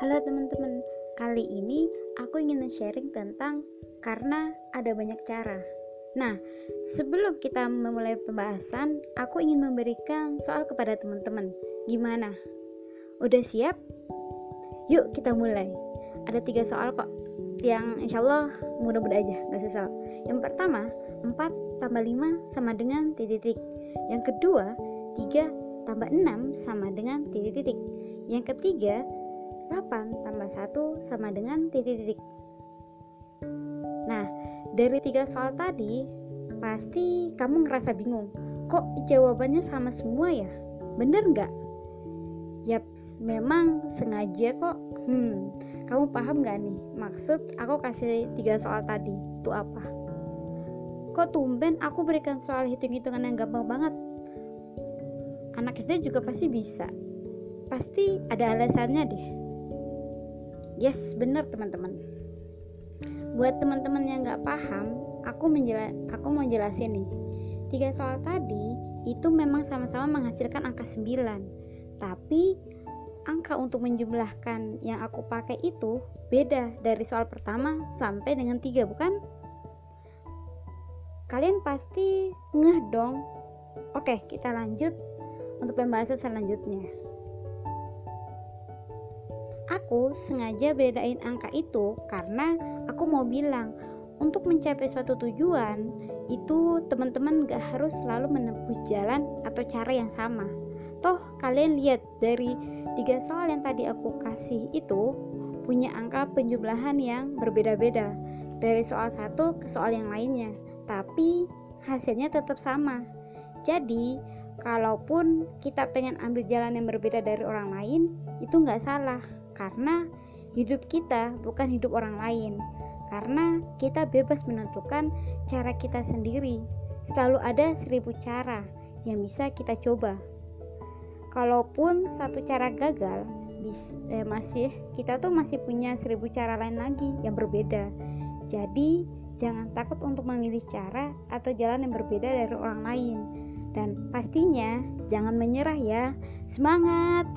Halo teman-teman, kali ini aku ingin sharing tentang karena ada banyak cara. Nah, sebelum kita memulai pembahasan, aku ingin memberikan soal kepada teman-teman. Gimana? Udah siap? Yuk kita mulai. Ada tiga soal kok, yang insya Allah mudah-mudah aja, gak susah. Yang pertama, 4 tambah 5 sama dengan titik-titik. Yang kedua, 3 tambah 6 sama dengan titik-titik. Yang ketiga, 8 tambah 1 sama dengan titik-titik. Nah, dari tiga soal tadi, pasti kamu ngerasa bingung. Kok jawabannya sama semua ya? Bener nggak? Yaps, memang sengaja kok. Hmm, kamu paham nggak nih? Maksud aku kasih tiga soal tadi itu apa? Kok tumben aku berikan soal hitung-hitungan yang gampang banget? Anak SD juga pasti bisa. Pasti ada alasannya deh yes bener teman-teman. Buat teman-teman yang nggak paham aku menjela aku mau jelasin nih. Tiga soal tadi itu memang sama-sama menghasilkan angka 9 tapi angka untuk menjumlahkan yang aku pakai itu beda dari soal pertama sampai dengan tiga bukan? Kalian pasti ngeh dong. Oke kita lanjut untuk pembahasan selanjutnya Aku sengaja bedain angka itu karena aku mau bilang untuk mencapai suatu tujuan itu teman-teman gak harus selalu menempuh jalan atau cara yang sama. Toh kalian lihat dari tiga soal yang tadi aku kasih itu punya angka penjumlahan yang berbeda-beda dari soal satu ke soal yang lainnya, tapi hasilnya tetap sama. Jadi kalaupun kita pengen ambil jalan yang berbeda dari orang lain, itu nggak salah karena hidup kita bukan hidup orang lain. Karena kita bebas menentukan cara kita sendiri. Selalu ada seribu cara yang bisa kita coba. Kalaupun satu cara gagal eh, masih kita tuh masih punya seribu cara lain lagi yang berbeda. Jadi jangan takut untuk memilih cara atau jalan yang berbeda dari orang lain. Dan pastinya jangan menyerah ya. Semangat